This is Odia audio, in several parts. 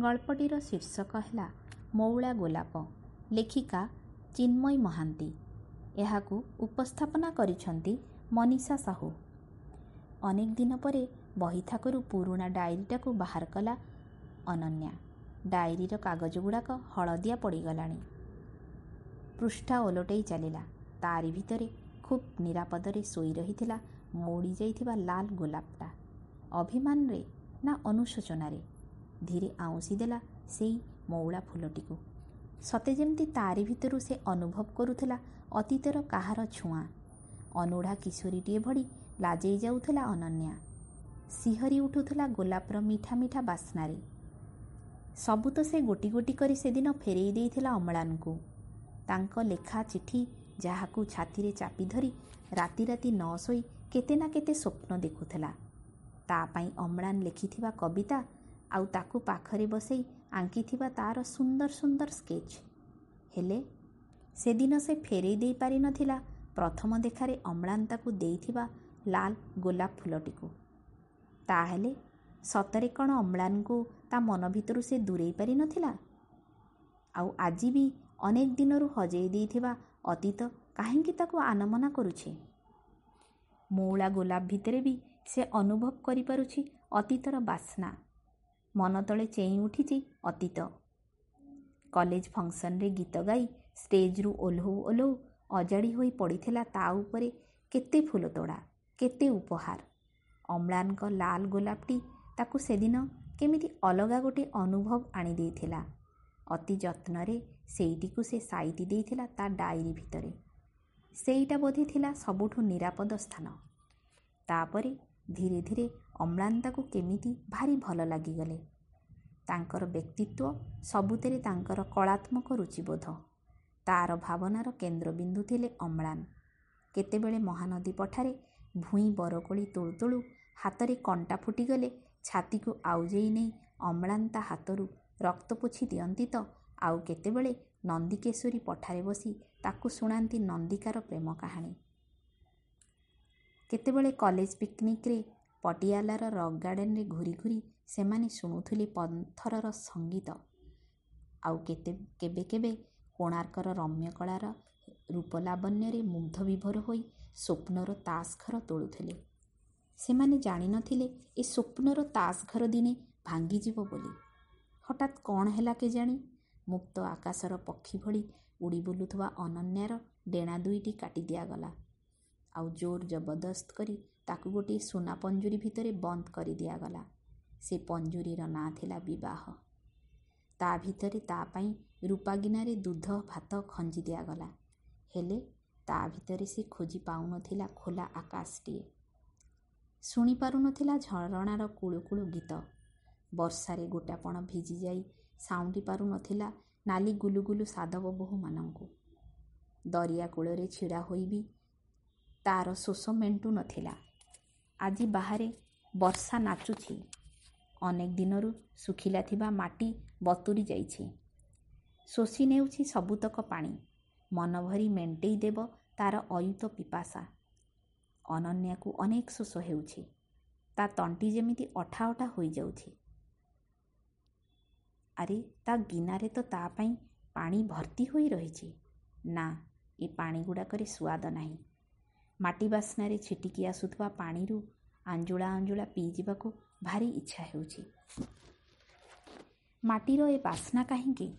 ଗଳ୍ପଟିର ଶୀର୍ଷକ ହେଲା ମଉଳା ଗୋଲାପ ଲେଖିକା ଚିନ୍ମୟୀ ମହାନ୍ତି। ଏହାକୁ ଉପସ୍ଥାପନା କରିଛନ୍ତି ମନୀଷା ସାହୁ। ଅନେକ ଦିନ ପରେ ବହିଥାକରୁ ପୁରୁଣା ଡାଏରୀଟାକୁ ବାହାର କଲା ଅନନ୍ୟା। ଡାଏରୀର କାଗଜ ଗୁଡ଼ାକ ହଳଦିଆ ପଡ଼ିଗଲାଣି। ପୃଷ୍ଠା ଓଲଟେଇ ଚାଲିଲା। ତାରି ଭିତରେ ଖୁବ୍ ନିରାପଦରେ ଶୋଇ ରହିଥିଲା ମଉଡ଼ି ଯାଇଥିବା ଲାଲ ଗୋଲାପଟା। ଅଭିମାନରେ ନା ଅନୁଶୋଚନାରେ? ଧୀରେ ଆଉଁସି ଦେଲା ସେଇ ମଉଳା ଫୁଲଟିକୁ। ସତେ ଯେମିତି ତାରି ଭିତରୁ ସେ ଅନୁଭବ କରୁଥିଲା ଅତୀତର କାହାର ଛୁଆଁ। ଅନୁଢ଼ା କିଶୋରୀଟିଏ ଭଳି ଲାଜେଇ ଯାଉଥିଲା ଅନନ୍ୟା। ଶିହରି ଉଠୁଥିଲା ଗୋଲାପର ମିଠା ମିଠା ବାସ୍ନାରେ। ସବୁ ତ ସେ ଗୋଟି ଗୋଟି କରି ସେଦିନ ଫେରେଇ ଦେଇଥିଲା ଅମ୍ଳାନଙ୍କୁ। ତାଙ୍କ ଲେଖା ଚିଠି ଯାହାକୁ ଛାତିରେ ଚାପି ଧରି ରାତି ରାତି ନ ଶୋଇ କେତେ ନା କେତେ ସ୍ୱପ୍ନ ଦେଖୁଥିଲା। ତା ପାଇଁ ଅମ୍ଳାନ ଲେଖିଥିବା କବିତା ଆଉ ତାକୁ ପାଖରେ ବସେଇ ଆଙ୍କିଥିବା ତା'ର ସୁନ୍ଦର ସୁନ୍ଦର ସ୍କେଚ୍। ହେଲେ ସେଦିନ ସେ ଫେରେଇ ଦେଇ ପାରିନଥିଲା ପ୍ରଥମ ଦେଖାରେ ଅମ୍ଳାନ ତାକୁ ଦେଇଥିବା ଲାଲ ଗୋଲାପ ଫୁଲଟିକୁ। ତାହେଲେ ସତରେ କ'ଣ ଅମ୍ଳାନଙ୍କୁ ତା ମନ ଭିତରୁ ସେ ଦୂରେଇ ପାରିନଥିଲା ଆଉ ଆଜି ବି ଅନେକ ଦିନରୁ ହଜେଇ ଦେଇଥିବା ଅତୀତ କାହିଁକି ତାକୁ ଆନମନା କରୁଛି? ମଉଳା ଗୋଲାପ ଭିତରେ ବି ସେ ଅନୁଭବ କରିପାରୁଛି ଅତୀତର ବାସ୍ନା। ମନ ତଳେ ଚେଇଁ ଉଠିଛି ଅତୀତ। କଲେଜ ଫଙ୍କସନରେ ଗୀତ ଗାଇ ଷ୍ଟେଜରୁ ଓହ୍ଲଉ ଓହ୍ଲଉ ଅଜାଡ଼ି ହୋଇ ପଡ଼ିଥିଲା ତା ଉପରେ କେତେ ଫୁଲ ତୋଡ଼ା କେତେ ଉପହାର। ଅମ୍ଳାନଙ୍କ ଲାଲ ଗୋଲାପଟି ତାକୁ ସେଦିନ କେମିତି ଅଲଗା ଗୋଟେ ଅନୁଭବ ଆଣିଦେଇଥିଲା ଅତି ଯତ୍ନରେ ସେଇଟିକୁ ସେ ସାଇତି ଦେଇଥିଲା ତା ଡାଏରୀ ଭିତରେ। ସେଇଟା ବୋଧେ ଥିଲା ସବୁଠୁ ନିରାପଦ ସ୍ଥାନ। ତାପରେ ଧୀରେ ଧୀରେ ଅମ୍ଳାନ ତାକୁ କେମିତି ଭାରି ଭଲ ଲାଗିଗଲେ। ତାଙ୍କର ବ୍ୟକ୍ତିତ୍ୱ ସବୁଥିରେ ତାଙ୍କର କଳାତ୍ମକ ରୁଚିବୋଧ। ତାର ଭାବନାର କେନ୍ଦ୍ରବିନ୍ଦୁ ଥିଲେ ଅମ୍ଳାନ। କେତେବେଳେ ମହାନଦୀ ପଠାରେ ଭୂଇଁ ବରକୋଳି ତୋଳୁ ତୋଳୁ ହାତରେ କଣ୍ଟା ଫୁଟିଗଲେ ଛାତିକୁ ଆଉଜେଇ ନେଇ ଅମ୍ଳାନ ତା ହାତରୁ ରକ୍ତ ପୋଛି ଦିଅନ୍ତି ତ ଆଉ କେତେବେଳେ ନନ୍ଦିକେଶ୍ୱରୀ ପଠାରେ ବସି ତାକୁ ଶୁଣାନ୍ତି ନନ୍ଦିକାର ପ୍ରେମ କାହାଣୀ। କେତେବେଳେ କଲେଜ ପିକନିକରେ ପଟିଆଲାର ରକ୍ ଗାର୍ଡେନରେ ଘୂରି ଘୂରି ସେମାନେ ଶୁଣୁଥିଲେ ପନ୍ଥରର ସଙ୍ଗୀତ। ଆଉ କେତେ କେବେ କେବେ କୋଣାର୍କର ରମ୍ୟକଳାର ରୂପଲାବଣ୍ୟରେ ମୁଗ୍ଧ ବିଭୋର ହୋଇ ସ୍ୱପ୍ନର ତାସ୍ ଘର ତୋଳୁଥିଲେ। ସେମାନେ ଜାଣିନଥିଲେ ଏ ସ୍ୱପ୍ନର ତାସ୍ ଘର ଦିନେ ଭାଙ୍ଗିଯିବ ବୋଲି। ହଠାତ୍ କ'ଣ ହେଲା କେଜାଣି? ମୁକ୍ତ ଆକାଶର ପକ୍ଷୀ ଭଳି ଉଡ଼ି ବୁଲୁଥିବା ଅନନ୍ୟାର ଡେଣା ଦୁଇଟି କାଟି ଦିଆଗଲା। ଆଉ ଜୋର ଜବରଦସ୍ତ କରି ତାକୁ ଗୋଟିଏ ସୁନା ପଞ୍ଜୁରୀ ଭିତରେ ବନ୍ଦ କରି ଦିଆଗଲା। ସେ ପଞ୍ଜୁରୀର ନାଁ ଥିଲା ବିବାହ। ତା ଭିତରେ ତା ପାଇଁ ରୂପାଗିନାରେ ଦୁଧ ଭାତ ଖଞ୍ଜି ଦିଆଗଲା। ହେଲେ ତା ଭିତରେ ସେ ଖୋଜି ପାଉନଥିଲା ଖୋଲା ଆକାଶଟିଏ। ଶୁଣିପାରୁନଥିଲା ଝରଣାର କୁଳୁକୁଳୁ ଗୀତ। ବର୍ଷାରେ ଗୋଟାପଣ ଭିଜିଯାଇ ସାଉଁଟି ପାରୁନଥିଲା ନାଲି ଗୁଲୁଗୁଲୁ ସାଧବ ବୋହୂମାନଙ୍କୁ। ଦରିଆ କୂଳରେ ଛିଡ଼ା ହୋଇ ବି ତାର ଶୋଷ ମେଣ୍ଟୁ ନଥିଲା। ଆଜି ବାହାରେ ବର୍ଷା ନାଚୁଛି। ଅନେକ ଦିନରୁ ଶୁଖିଲା ଥିବା ମାଟି ବତୁରି ଯାଇଛି। ଶୋଷି ନେଉଛି ସବୁତକ ପାଣି। ମନ ଭରି ମେଣ୍ଟେଇ ଦେବ ତାର ଅୟୁତ ପିପାସା। ଅନନ୍ୟାକୁ ଅନେକ ଶୋଷ ହେଉଛି। ତା ତଣ୍ଟି ଯେମିତି ଅଠା ଅଠା ହୋଇଯାଉଛି। ଆରେ ତା ଗିନାରେ ତ ତା ପାଇଁ ପାଣି ଭର୍ତ୍ତି ହୋଇ ରହିଛି। ନା ଏ ପାଣି ଗୁଡ଼ାକରେ ସୁଆଦ ନାହିଁ। ମାଟି ବାସ୍ନାରେ ଛିଟିକି ଆସୁଥିବା ପାଣିରୁ ଆଞ୍ଜୁଳା ଆଞ୍ଜୁଳା ପିଇଯିବାକୁ ଭାରି ଇଚ୍ଛା ହେଉଛି। ମାଟିର ଏ ବାସ୍ନା କାହିଁକି?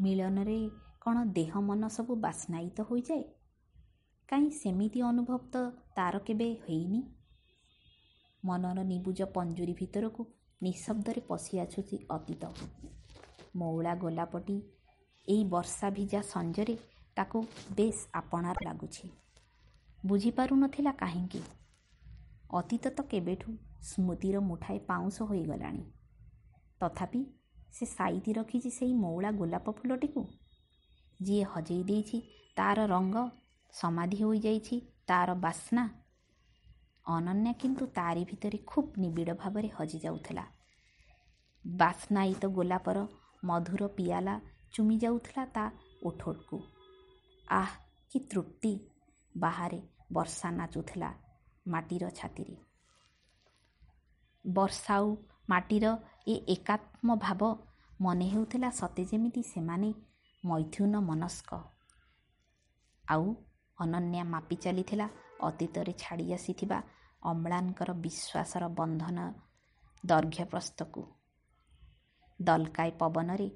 ମିଳନରେ କ'ଣ ଦେହ ମନ ସବୁ ବାସ୍ନାୟିତ ହୋଇଯାଏ? କାହିଁ ସେମିତି ଅନୁଭବ ତ ତାର କେବେ ହେଇନି? ମନର ନିବୁଜ ପଞ୍ଜୁରୀ ଭିତରକୁ ନିଶବ୍ଦରେ ପଶି ଆସୁଛି ଅତୀତ। ମଉଳା ଗୋଲାପଟି ଏଇ ବର୍ଷା ଭିଜା ସଞ୍ଜରେ ତାକୁ ବେଶ ଆପଣାର ଲାଗୁଛି। ବୁଝିପାରୁନଥିଲା କାହିଁକି? ଅତୀତ ତ କେବେଠୁ ସ୍ମୃତିର ମୁଠାଏ ପାଉଁଶ ହୋଇଗଲାଣି। ତଥାପି ସେ ସାଇତି ରଖିଛି ସେଇ ମଉଳା ଗୋଲାପ ଫୁଲଟିକୁ? ଯିଏ ହଜେଇ ଦେଇଛି ତାର ରଙ୍ଗ ସମାଧି ହୋଇଯାଇଛି ତାର ବାସ୍ନା। ଅନନ୍ୟା କିନ୍ତୁ ତାରି ଭିତରେ ଖୁବ୍ ନିବିଡ଼ ଭାବରେ ହଜି ଯାଉଥିଲା। ବାସ୍ନାୟିତ ଗୋଲାପର ମଧୁର ପିଆଲା ଚୁମି ଯାଉଥିଲା ତା ଓଠକୁ ଆଃ କି ତୃପ୍ତି! ବାହାରେ ବର୍ଷା ନାଚୁଥିଲା ମାଟିର ଛାତିରେ। ବର୍ଷା ଆଉ ମାଟିର ଏ ଏକାତ୍ମ ଭାବ ମନେ ହେଉଥିଲା ସତେ ଯେମିତି ସେମାନେ ମୈଥୁନ ମନସ୍କ। ଆଉ ଅନନ୍ୟା ମାପି ଚାଲିଥିଲା ଅତୀତରେ ଛାଡ଼ି ଆସିଥିବା ଅମ୍ଳାନଙ୍କର ବିଶ୍ୱାସର ବନ୍ଧନ ଦୈର୍ଘ୍ୟପ୍ରସ୍ତକୁ। ଦଲକାଏ ପବନରେ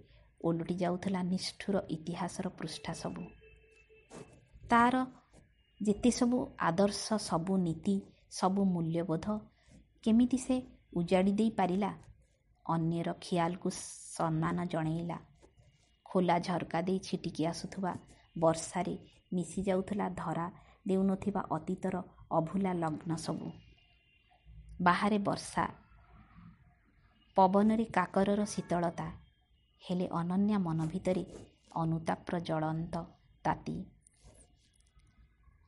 ଓଲଟି ଯାଉଥିଲା ନିଷ୍ଠୁର ଇତିହାସର ପୃଷ୍ଠା ସବୁ। ତାର ଯେତେ ସବୁ ଆଦର୍ଶ ସବୁ ନୀତି ସବୁ ମୂଲ୍ୟବୋଧ କେମିତି ସେ ଉଜାଡ଼ି ଦେଇ ପାରିଲା? ଅନ୍ୟର ଖିଆଲକୁ ସମ୍ମାନ ଜଣେଇଲା। ଖୋଲା ଝରକା ଦେଇ ଛିଟିକି ଆସୁଥିବା ବର୍ଷାରେ ମିଶି ଯାଉଥିଲା ଧରା ଦେଉନଥିବା ଅତୀତର ଅଭୁଲା ଲଗ୍ନ ସବୁ। ବାହାରେ ବର୍ଷା ପବନରେ କାକରର ଶୀତଳତା ହେଲେ ଅନନ୍ୟା ମନ ଭିତରେ ଅନୁତାପ୍ର ଜଳନ୍ତ ତାତି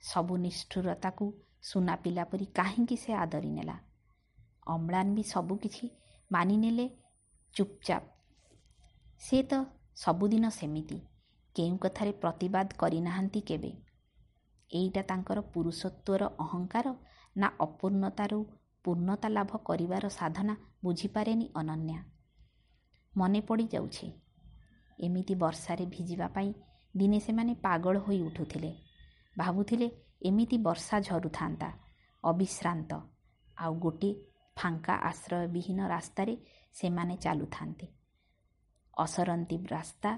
ସବୁ ନିଷ୍ଠୁରତାକୁ ସୁନା ପିଲା ପରି କାହିଁକି ସେ ଆଦରି ନେଲା? ଅମ୍ଳାନ ବି ସବୁ କିଛି ମାନିନେଲେ ଚୁପଚାପ। ସେ ତ ସବୁଦିନ ସେମିତି କେଉଁ କଥାରେ ପ୍ରତିବାଦ କରିନାହାନ୍ତି କେବେ? ଏଇଟା ତାଙ୍କର ପୁରୁଷତ୍ୱର ଅହଙ୍କାର ନା ଅପୂର୍ଣ୍ଣତାରୁ ପୂର୍ଣ୍ଣତା ଲାଭ କରିବାର ସାଧନା ବୁଝିପାରେନି ଅନନ୍ୟା। ମନେ ପଡ଼ିଯାଉଛି। ଏମିତି ବର୍ଷାରେ ଭିଜିବା ପାଇଁ ଦିନେ ସେମାନେ ପାଗଳ ହୋଇ ଉଠୁଥିଲେ। ଭାବୁଥିଲେ ଏମିତି ବର୍ଷା ଝରୁଥାନ୍ତା ଅବିଶ୍ରାନ୍ତ। ଆଉ ଗୋଟିଏ ଫାଙ୍କା ଆଶ୍ରୟବିହୀନ ରାସ୍ତାରେ ସେମାନେ ଚାଲୁଥାନ୍ତି। ଅସରନ୍ତି ରାସ୍ତା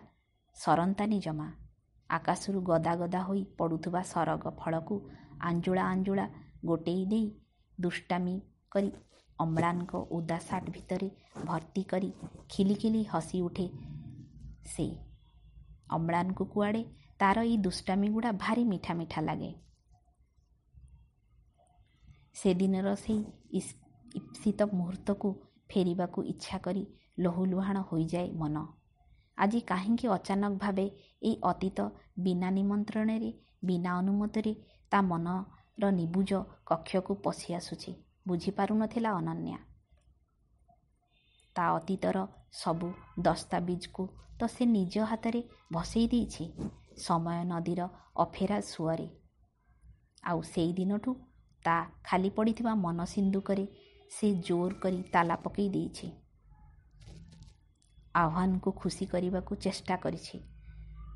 ସରନ୍ତାନି ଜମା। ଆକାଶରୁ ଗଦା ଗଦା ହୋଇ ପଡ଼ୁଥିବା ସରଗ ଫଳକୁ ଆଞ୍ଜୁଳା ଆଞ୍ଜୁଳା ଗୋଟେଇ ଦେଇ ଦୁଷ୍ଟାମି କରି ଅମ୍ଳାନଙ୍କ ଓଦା ସାର୍ଟ ଭିତରେ ଭର୍ତ୍ତି କରି ଖିଲିଖିଲି ହସି ଉଠେ ସେ। ଅମ୍ଳାନକୁ କୁଆଡ଼େ ତାର ଏଇ ଦୁଷ୍ଟାମି ଗୁଡ଼ା ଭାରି ମିଠା ମିଠା ଲାଗେ। ସେଦିନର ସେଇ ଇପ୍ସିତ ମୁହୂର୍ତ୍ତକୁ ଫେରିବାକୁ ଇଚ୍ଛା କରି ଲହୁଲୁହାଣ ହୋଇଯାଏ ମନ। ଆଜି କାହିଁକି ଅଚାନକ ଭାବେ ଏଇ ଅତୀତ ବିନା ନିମନ୍ତ୍ରଣରେ ବିନା ଅନୁମତିରେ ତା ମନର ନିବୁଜ କକ୍ଷକୁ ପଶି ଆସୁଛି ବୁଝିପାରୁନଥିଲା ଅନନ୍ୟା। ତା ଅତୀତର ସବୁ ଦସ୍ତାବିଜକୁ ତ ସେ ନିଜ ହାତରେ ଭସେଇ ଦେଇଛି। ସମୟ ନଦୀର ଅଫେରା ସୁଅରେ। ଆଉ ସେଇ ଦିନଠୁ ତା ଖାଲି ପଡ଼ିଥିବା ମନ ସିନ୍ଦୁକରେ ସେ ଜୋର କରି ତାଲା ପକାଇ ଦେଇଛି। ଆହ୍ୱାନକୁ ଖୁସି କରିବାକୁ ଚେଷ୍ଟା କରିଛି।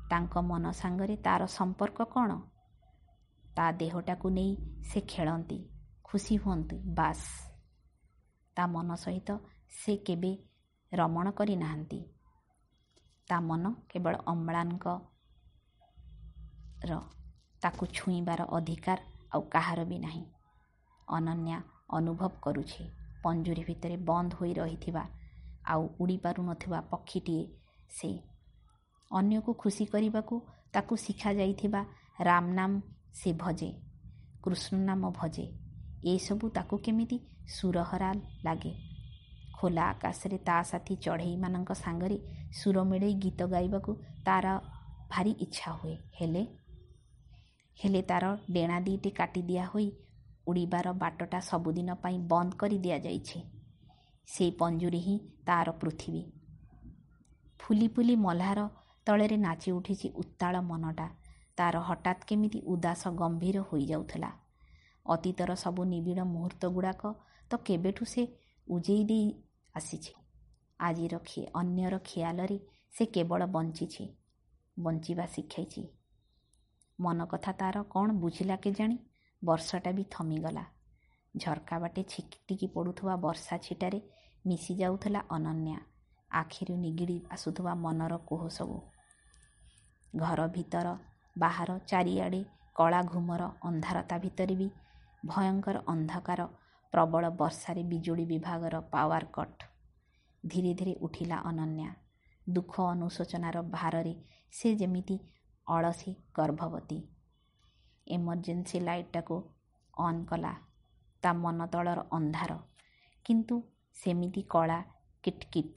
ତାଙ୍କ ମନ ସାଙ୍ଗରେ ତାର ସମ୍ପର୍କ କ'ଣ? ତା ଦେହଟାକୁ ନେଇ ସେ ଖେଳନ୍ତି ଖୁସି ହୁଅନ୍ତି ବାସ୍। ତା ମନ ସହିତ ସେ କେବେ ରମଣ କରିନାହାନ୍ତି। ତା ମନ କେବଳ ଅମ୍ଳାନଙ୍କର ତାକୁ ଛୁଇଁବାର ଅଧିକାର ଆଉ କାହାର ବି ନାହିଁ। ଅନନ୍ୟା ଅନୁଭବ କରୁଛି। ପଞ୍ଜୁରୀ ଭିତରେ ବନ୍ଦ ହୋଇ ରହିଥିବା ଆଉ ଉଡ଼ିପାରୁନଥିବା ପକ୍ଷୀଟିଏ ସେ। ଅନ୍ୟକୁ ଖୁସି କରିବାକୁ ତାକୁ ଶିଖାଯାଇଥିବା ରାମ ନାମ ସେ ଭଜେ କୃଷ୍ଣ ନାମ ଭଜେ। ଏସବୁ ତାକୁ କେମିତି ସୁରହରା ଲାଗେ? ଖୋଲା ଆକାଶରେ ତା ସାଥୀ ଚଢ଼େଇମାନଙ୍କ ସାଙ୍ଗରେ ସୁର ମିଳେଇ ଗୀତ ଗାଇବାକୁ ତାର ଭାରି ଇଚ୍ଛା ହୁଏ। ହେଲେ ହେଲେ ତାର ଡେଣା ଦୁଇଟି କାଟି ଦିଆ ହୋଇ ଉଡ଼ିବାର ବାଟଟା ସବୁଦିନ ପାଇଁ ବନ୍ଦ କରି ଦିଆଯାଇଛି। ସେଇ ପଞ୍ଜୁରୀ ହିଁ ତାର ପୃଥିବୀ। ଫୁଲି ଫୁଲି ମଲ୍ହାର ତଳରେ ନାଚି ଉଠିଛି ଉତ୍ତାଳ ମନଟା। ତାର ହଠାତ୍ କେମିତି ଉଦାସ ଗମ୍ଭୀର ହୋଇଯାଉଥିଲା। ଅତୀତର ସବୁ ନିବିଡ଼ ମୁହୂର୍ତ୍ତ ଗୁଡ଼ାକ ତ କେବେଠୁ ସେ ଉଜେଇ ଦେଇ ଆସିଛି। ଆଜିର ଅନ୍ୟର ଖିଆଲରେ ସେ କେବଳ ବଞ୍ଚିଛି ବଞ୍ଚିବା ଶିଖାଇଛି। ମନ କଥା ତାର କ'ଣ ବୁଝିଲା କେଜାଣି? ବର୍ଷଟା ବି ଥମିଗଲା। ଝରକା ବାଟେ ଛିଟିକି ପଡ଼ୁଥିବା ବର୍ଷା ଛିଟାରେ ମିଶି ଯାଉଥିଲା ଅନନ୍ୟା। ଆଖିରୁ ନିଗିଡ଼ି ଆସୁଥିବା ମନର କୋହ ସବୁ। ଘର ଭିତର ବାହାର ଚାରିଆଡ଼େ କଳା ଘୁମର ଅନ୍ଧାରତା ଭିତରେ ବି ଭୟଙ୍କର ଅନ୍ଧକାର ପ୍ରବଳ ବର୍ଷାରେ ବିଜୁଳି ବିଭାଗର ପାୱାର କଟ୍। ଧୀରେ ଧୀରେ ଉଠିଲା ଅନନ୍ୟା। ଦୁଃଖ ଅନୁଶୋଚନାର ଭାରରେ ସେ ଯେମିତି ଅଳସୀ ଗର୍ଭବତୀ। ଏମର୍ଜେନ୍ସି ଲାଇଟ୍ଟାକୁ ଅନ୍ କଲା ତା ମନ ତଳର ଅନ୍ଧାର କିନ୍ତୁ ସେମିତି କଳା କିଟକିଟ।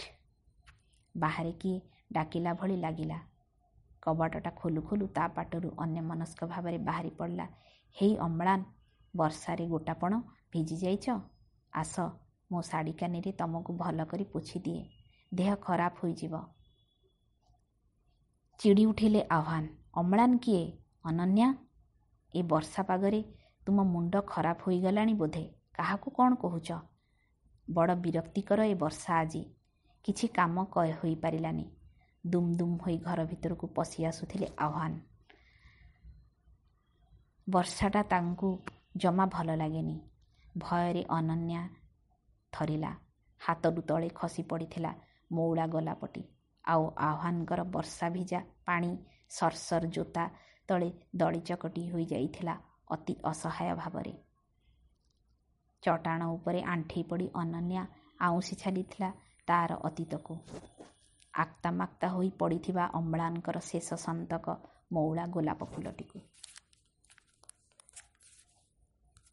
ବାହାରେ କିଏ ଡାକିଲା ଭଳି ଲାଗିଲା। କବାଟଟା ଖୋଲୁ ଖୋଲୁ ତା ପାଟରୁ ଅନ୍ୟମନସ୍କ ଭାବରେ ବାହାରି ପଡ଼ିଲା। ହେଇ ଅମ୍ଳାନ ବର୍ଷାରେ ଗୋଟାପଣ ଭିଜି ଯାଇଛ ଆସ ମୋ ଶାଢ଼ୀ କାନିରେ ତମକୁ ଭଲ କରି ପୋଛିଦିଏ। ଦେହ ଖରାପ ହୋଇଯିବ। ଚିଡ଼ି ଉଠିଲେ ଆହ୍ୱାନ। ଅମ୍ଳାନ କିଏ ଅନନ୍ୟା ଏ ବର୍ଷା ପାଗରେ ତୁମ ମୁଣ୍ଡ ଖରାପ ହୋଇଗଲାଣି ବୋଧେ କାହାକୁ କ'ଣ କହୁଛ ବଡ଼ ବିରକ୍ତିକର ଏ ବର୍ଷା ଆଜି କିଛି କାମ ହୋଇପାରିଲାନି। ଦୁମ୍ ଦୁମ୍ ହୋଇ ଘର ଭିତରକୁ ପଶି ଆସୁଥିଲେ ଆହ୍ୱାନ। ବର୍ଷାଟା ତାଙ୍କୁ ଜମା ଭଲ ଲାଗେନି। ଭୟରେ ଅନନ୍ୟା ଥରିଲା। ହାତରୁ ତଳେ ଖସି ପଡ଼ିଥିଲା ମଉଳା ଗୋଲାପଟି। ଆଉ ଆହ୍ୱାନଙ୍କର ବର୍ଷାଭିଜା ପାଣି ସର୍ ଜୋତା ତଳେ ଦଳି ଚକଟି ହୋଇଯାଇଥିଲା ଅତି ଅସହାୟ ଭାବରେ। ଚଟାଣ ଉପରେ ଆଣ୍ଠେଇ ପଡ଼ି ଅନନ୍ୟା ଆଉଁସି ଚାଲିଥିଲା ତା'ର ଅତୀତକୁ। ଆକ୍ତାମାକ୍ତା ହୋଇ ପଡ଼ିଥିବା ଅମ୍ଳାନଙ୍କର ଶେଷ ସନ୍ତକ ମଉଳା ଗୋଲାପ ଫୁଲଟିକୁ।